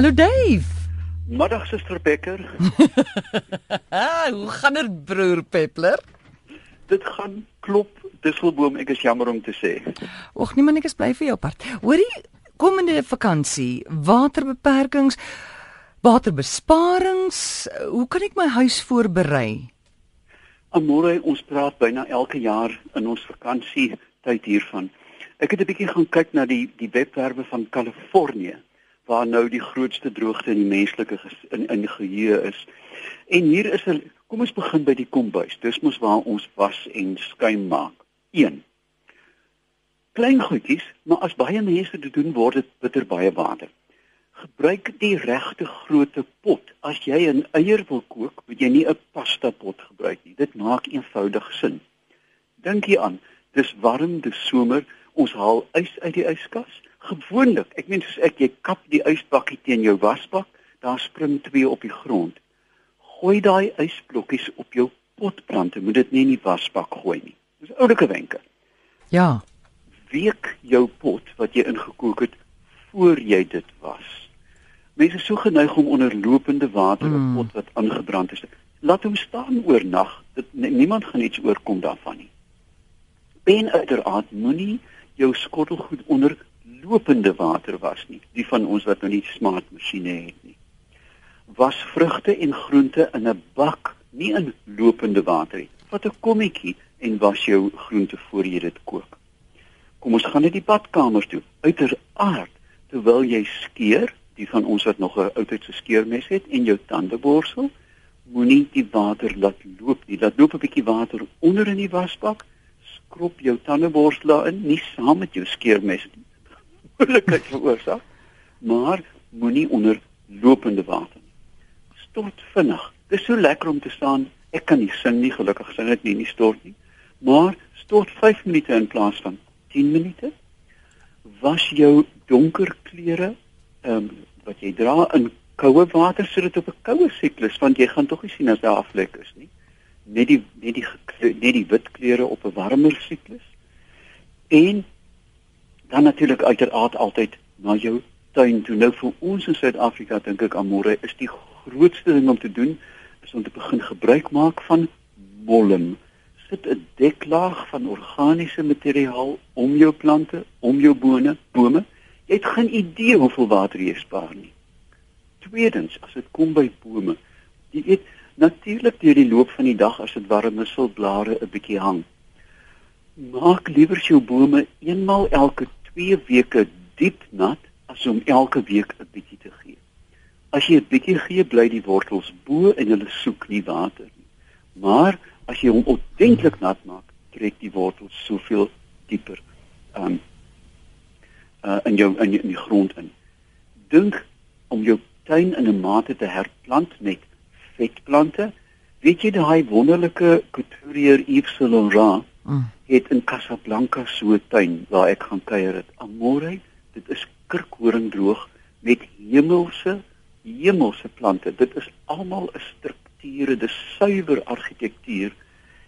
Hallo Dave. Middag suster Becker. Hoe gaan dit broer Peppler? Dit gaan klop Disselboom, ek is jammer om te sê. Och nee man, ek is bly vir jou part. Hoorie, komende vakansie, waterbeperkings, waterbesparings, hoe kan ek my huis voorberei? Amore, ons praat byna elke jaar in ons vakansie tyd hiervan. Ek het 'n bietjie gaan kyk na die die webwerwe van Kalifornië waar nou die grootste droogte in die menslike in in geheue is. En hier is 'n kom ons begin by die kombuis. Dis mos waar ons was en skuim maak. 1. Klein goedjies, maar as baie mense dit doen word dit bitter baie water. Gebruik die regte grootte pot. As jy 'n eier wil kook, moet jy nie 'n pasta pot gebruik nie. Dit maak eenvoudig sin. Dink hier aan, dis warm, dis somer, ons haal ys uit die yskas gewoonlik, ek meen soos ek jy kap die ysbakkie teen jou wasbak, daar spring twee op die grond. Gooi daai ysblokkies op jou potplante, moet dit nie in die wasbak gooi nie. Dis oulike wenke. Ja. Week jou pot wat jy ingekook het voor jy dit was. Mense is so geneig om onder lopende water 'n mm. pot wat aangebrand is. Laat hom staan oornag. Dit niemand gaan iets oorkom daarvan nie. En uiteraard moenie jou skottelgoed onder lopende water was nie, die van ons wat nou nie smart masjiene het nie. Was vrugte en groente in 'n bak, nie in lopende water nie. Vat 'n kommetjie en was jou groente voor jy dit kook. Kom ons gaan net die badkamer toe. Uiteraard, terwyl jy skeer, die van ons wat nog 'n oudheidse skeermes het en jou tande borsel, moenie die water laat loop nie. Laat loop 'n bietjie water onder in die wasbak. Skrob jou tandeborsel in, nie saam met jou skeermes nie moeilikheid veroorsaak, maar moenie onder lopende water nie. Stort vinnig. Dis so lekker om te staan. Ek kan nie sing nie, gelukkig sing ek nie nie stort nie. Maar stort 5 minute in plaas van 10 minute. Was jou donker klere ehm um, wat jy dra in koue water sodat op 'n koue siklus want jy gaan tog nie sien as daar aflek is nie. Net die net die net die wit klere op 'n warmer siklus. En dan natuurlik uiteraard altyd na jou tuin toe. Nou vir ons in Suid-Afrika dink ek amore is die grootste ding om te doen is om te begin gebruik maak van mollem. Sit 'n deklaag van organiese materiaal om jou plante, om jou bone, bome. Jy het geen idee hoeveel water jy spaar nie. Tweedens, as dit kom by bome, jy weet natuurlik deur die loop van die dag as dit warm is, sal blare 'n bietjie hang. Maak liewer jou bome eenmal elke 2 weke diep nat as om elke week 'n bietjie te gee. As jy 'n bietjie gee, bly die wortels bo en hulle soek nie water nie. Maar as jy hom ordentlik nat maak, trek die wortels soveel dieper um uh in jou in, in die grond in. Dink om jou tuin in 'n mate te herplant met vetplante. Weet jy daai wonderlike Couturier Yves Saint Laurent het in Casablanca so 'n tuin waar ek gaan kuier het. Amore, dit is kirkhoringdroog met hemelse hemelse plante. Dit is almal 'n strukture, dis suiwer argitektuur.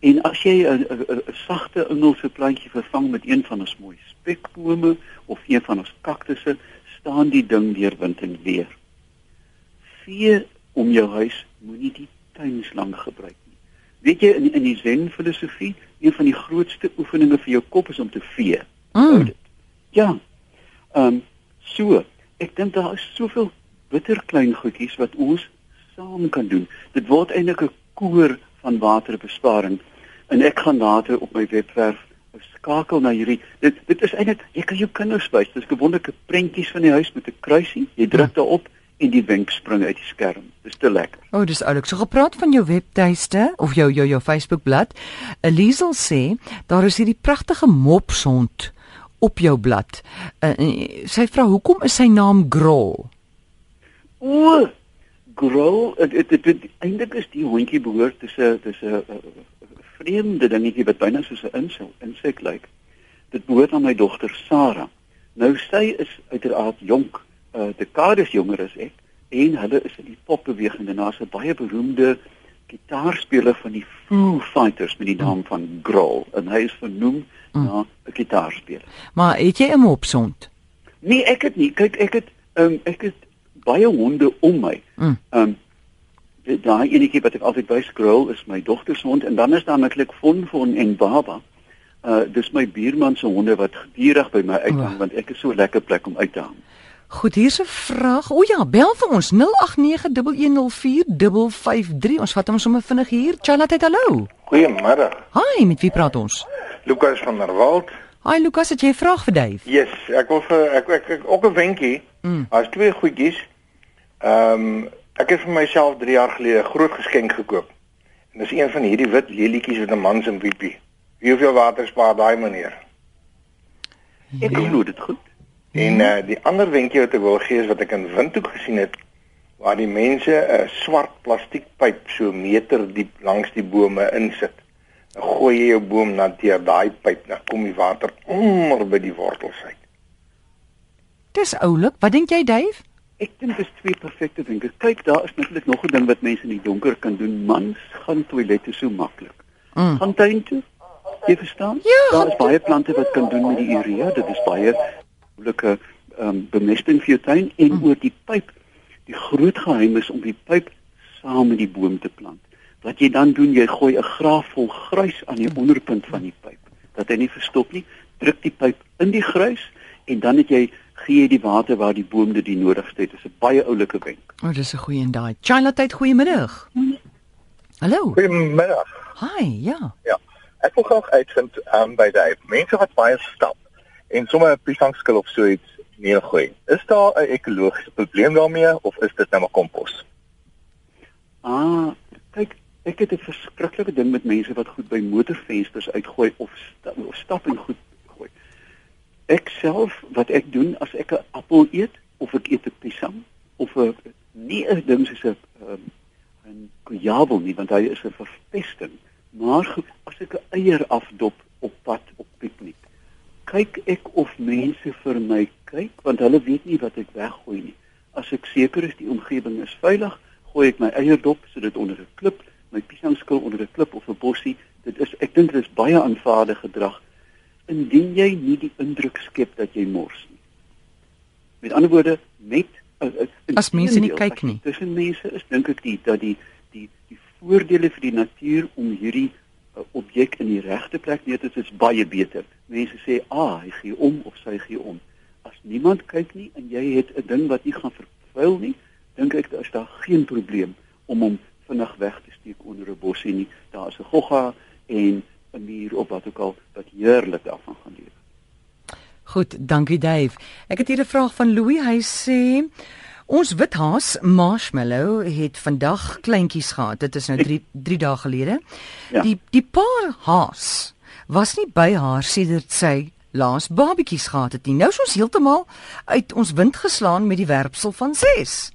En as jy 'n sagte Engelse plantjie vervang met een van ons mooi spekbome of een van ons kaktusse, staan die ding deur wind en weer. Vee om jou huis moenie die tuinslang gebruik nie. Weet jy in in die Zen filosofie een van die grootste oefeninge vir jou kop is om te vee. Mm. Ja. Ehm um, so, ek dink daar is soveel bitter klein goedjies wat ons saam kan doen. Dit word eintlik 'n koor van waterbesparing en ek gaan later op my webwerf skakel na hierdie dit dit is eintlik jy kan jou kinders wys dis gewonderlike prentjies van die huis met 'n kruisie jy druk mm. daarop en die wenk spring uit die skerm. Dis te lekker. O, oh, dis oulik. So gepraat van jou webtuiste of jou jou jou Facebookblad. Eliesel sê daar is hierdie pragtige mopshond op jou blad. Uh, sy vra hoekom is sy naam Grol? O, Grol, dit dit eintlik is die hondjie behoort dis 'n dis 'n vreemde dingetjie wat byna soos 'n insek insek lyk. Dit behoort aan my dogter Sarah. Nou sy is uiteraard jonk uh, dekades jonger as ek en hulle is in die popbeweging en daar's 'n baie beroemde gitaarspeler van die Foo Fighters met die naam van Grohl en hy is vernoem mm. na 'n gitaarspeler. Maar het jy hom opsond? Nee, ek het nie. Kyk, ek het um, ek het baie honde om my. Mm. Um daai enetjie wat ek altyd wys scroll is my dogter se hond en dan is daar natuurlik Von Von en Baba. Uh dis my buurman se honde wat gedurig by my uithang Oh. want ek is so 'n lekker plek om uit te hang. Goed, hier's 'n vraag. O ja, bel vir ons 0891104553. Ons vat hom sommer vinnig hier. Charlotte, hallo. Goeiemôre. Hi, met wie praat ons? Lukas van der Walt. Hi Lukas, het jy 'n vraag vir Dave? Yes, ek wil vir ek ek, ek ook 'n wenkie. Mm. Daar's twee goedjies. Ehm ek het vir myself 3 jaar gelede 'n groot geskenk gekoop. En dis een van hierdie wit lelietjies met 'n man se wiepie. Wie hoeveel water spaar daai meneer? Ek glo dit goed. En uh, die ander wenkie wat ek wil gee is wat ek in Windhoek gesien het waar die mense 'n swart plastiekpyp so meter diep langs die bome insit. Dan gooi jy jou boom na deur daai pyp, dan kom die water onder by die wortels uit. Dis oulik. Wat dink jy, Dave? Ek dink dis twee perfekte wenke. Kyk, daar is natuurlik nog 'n ding wat mense in die donker kan doen. Mans gaan toilette so maklik. Mm. Gaan tuin toe. Jy verstaan? Ja, daar is baie plante wat kan doen met die urea. Dit is baie oulike ehm um, bemesting vir jou tuin en mm. oor die pyp. Die groot geheim is om die pyp saam met die boom te plant. Wat jy dan doen, jy gooi 'n graaf vol gruis aan die onderpunt van die pyp. Dat hy nie verstop nie. Druk die pyp in die gruis en dan het jy gee jy die water waar die boom dit die nodigste het. Dit is 'n baie oulike wenk. O, oh, dis 'n goeie en daai. Charlotte, goeiemiddag. Hallo. Goeiemiddag. Hi, ja. Ja. Ek wil graag uitvind um, by die mense wat baie stap en sommer 'n piesangskil of so iets neergooi. Is daar 'n ekologiese probleem daarmee of is dit net maar kompos? Ah, kyk, ek het 'n verskriklike ding met mense wat goed by motorvensters uitgooi of sta, of stap en goed gooi. Ek self wat ek doen as ek 'n appel eet of ek eet 'n piesang of 'n nie 'n ding soos 'n um, 'n kujabel nie want hy is 'n verpesting, maar goed, as ek 'n eier afdop op pad op piknik, kyk ek of mense vir my kyk want hulle weet nie wat ek weggooi nie. As ek seker is die omgewing is veilig, gooi ek my eierdop sodat onder 'n klip, my piesangskil onder 'n klip of 'n bossie. Dit is ek dink dit is baie aanvaarde gedrag indien jy nie die indruk skep dat jy mors nie. Met ander woorde, uh, uh, As mense nie kyk as nie. Tussen mense is dink ek die dat die die die voordele vir die natuur om hierdie objek in die regte plek neer te sit is baie beter. Mense sê, "Ah, hy gee om of sy gee om." As niemand kyk nie en jy het 'n ding wat nie gaan vervuil nie, dink ek daar is daar geen probleem om hom vinnig weg te steek onder 'n bossie nie. Daar is 'n gogga en 'n muur op wat ook al wat heerlik daarvan gaan lewe. Goed, dankie Dave. Ek het hier 'n vraag van Louis. Hy sê ons withaas Marshmallow het vandag kleintjies gehad. Dit is nou 3 3 dae gelede. Ja. Die die pa haas was nie by haar sedert sy laas babetjies gehad het nie. Nou is ons heeltemal uit ons wind geslaan met die werpsel van 6.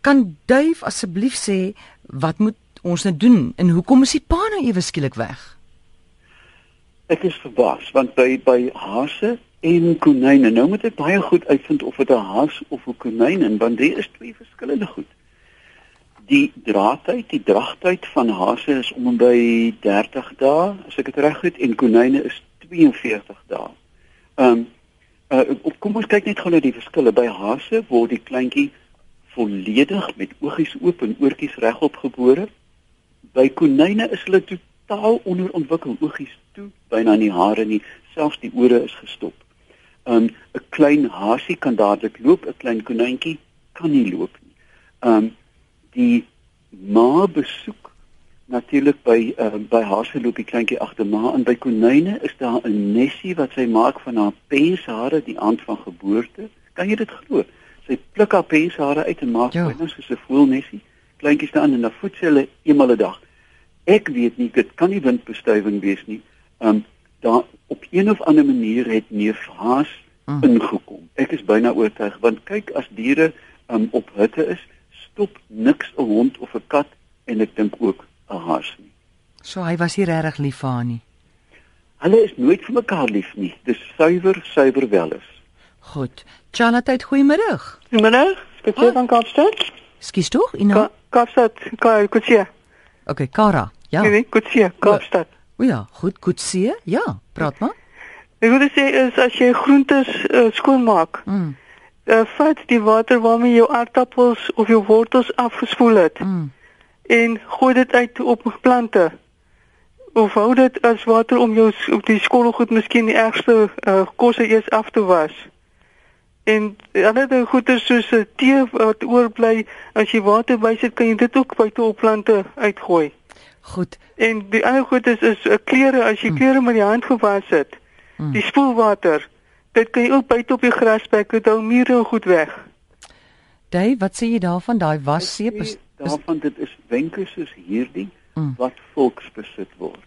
Kan Dave asseblief sê wat moet ons nou doen en hoekom is die pa nou ewe skielik weg? Ek is verbaas want by by hase en konyne, nou moet ek baie goed uitvind of dit 'n haas of 'n konyn is want dit is twee verskillende goed. Die draadtyd, die dragtyd van hase is om en by 30 dae, as ek dit reg het, en konyne is 42 dae. Ehm um, uh, kom ons kyk net gou na die verskille. By hase word die kleintjie volledig met oogies oop en oortjies regop gebore. By konyne is hulle totaal onderontwikkel, oogies toe, byna nie hare nie, selfs die ore is gestop. Um 'n klein hasie kan dadelik loop, 'n klein konyntjie kan nie loop nie. Um die ma besoek natuurlik by uh, by hase loop die kleintjie agter ma en by konyne is daar 'n nesie wat sy maak van haar penshare die aand van geboorte. Kan jy dit glo? Sy pluk haar penshare uit en maak Ja. byna soos 'n voelnesie. Kleintjies staan en dan voed sy hulle eenmal 'n dag. Ek weet nie, dit kan nie windbestuiving wees nie. Um daar op een of ander manier het neef Haas Mm. ingekom. Ek is byna oortuig want kyk as diere um op hitte is, stop niks 'n hond of 'n kat en ek dink ook 'n haas nie. So hy was nie regtig lief vir haar nie. Hulle is nooit vir mekaar lief nie. Dis suiwer, suiwer welis. Goed. Charlotte. Goedemiddag, Kutsie Ah. van Kaapstad. Skus tog? Ina. Ka Kaapstad, Ka Kutsie. Okay, Kara. Ja. Nee, nee, Kutsie, Kaapstad. O ja, goed, Kutsie. Ja, praat maar. Ek wil sê is as jy groentes uh, skoonmaak Mm. uh, vat die water waarmee jou aardappels of jou wortels afgespoel het Mm. en gooi dit uit op plante. Of hou dit as water om jou op die skottelgoed miskien die ergste uh, kosse eers af te was. En ander goeie soos tee wat oorbly, as jy water bysit, kan jy dit ook buite op plante uitgooi. Goed. En die ander goed is is uh, klere as jy klere met die hand gewas het. Mm. Die spoelwater. Dit kan jy ook buite op die grasperk dit hou mure en goed weg. Dave, wat sê jy daarvan? Daai wasseep is, is daarvan dit is wenke soos hierdie Mm. wat volksbesit word.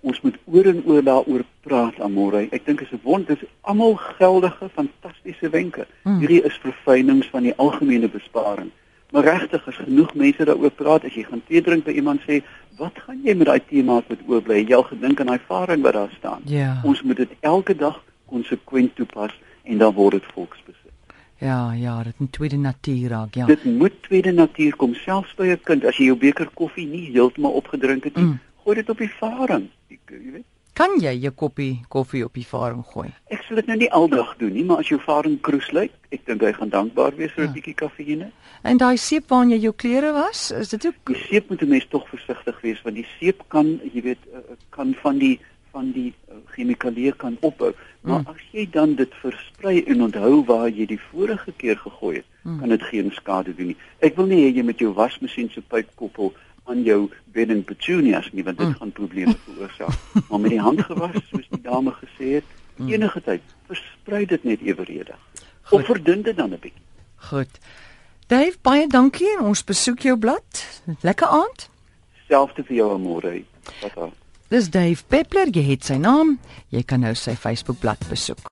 Ons moet oor en oor daaroor praat Amore. Ek dink dit is 'n wond, dit is almal geldige fantastiese wenke. Mm. Hierdie is verfynings van die algemene besparing. Maar regtig is genoeg mense daaroor praat as jy gaan tee drink by iemand sê, "Wat gaan jy met daai tee maak wat oorbly?" Jy al gedink aan daai varing wat daar staan. ja. Ons moet dit elke dag konsekwent toepas en dan word dit volksbesit. Ja, ja, dit 'n tweede natuur raak, ja. Dit moet tweede natuur kom selfs by 'n kind as jy jou beker koffie nie heeltemal opgedrink het nie. Mm. Gooi dit op die varing. Jy, jy weet. Kan jy jou koppie koffie op die varing gooi? Ek sal dit nou nie aldag doen nie, maar as jou varing kroes lyk, ek dink hy gaan dankbaar wees vir 'n Ja. bietjie kafeïne. En daai seep waarin jy jou klere was, is dit ook Die seep moet 'n mens tog versigtig wees want die seep kan, jy weet, uh, kan van die van die uh, chemikalieë kan opbou. Maar Mm. as jy dan dit versprei en onthou waar jy die vorige keer gegooi het, Mm. kan dit geen skade doen nie. Ek wil nie hê jy met jou wasmasjien se pyp koppel aan jou bedding petunias nie want dit Mm. gaan probleme veroorsaak. maar met die hand gewas soos die dame gesê het, Mm. enige tyd versprei dit net eweredig. Goed. Of verdun dit dan 'n bietjie. goed. Dave, baie dankie en ons besoek jou blad. Lekker aand. Selfs vir jou môre. Wat dan? Dis Dave Peppler, jy het sy naam. Jy kan nou sy Facebookblad besoek.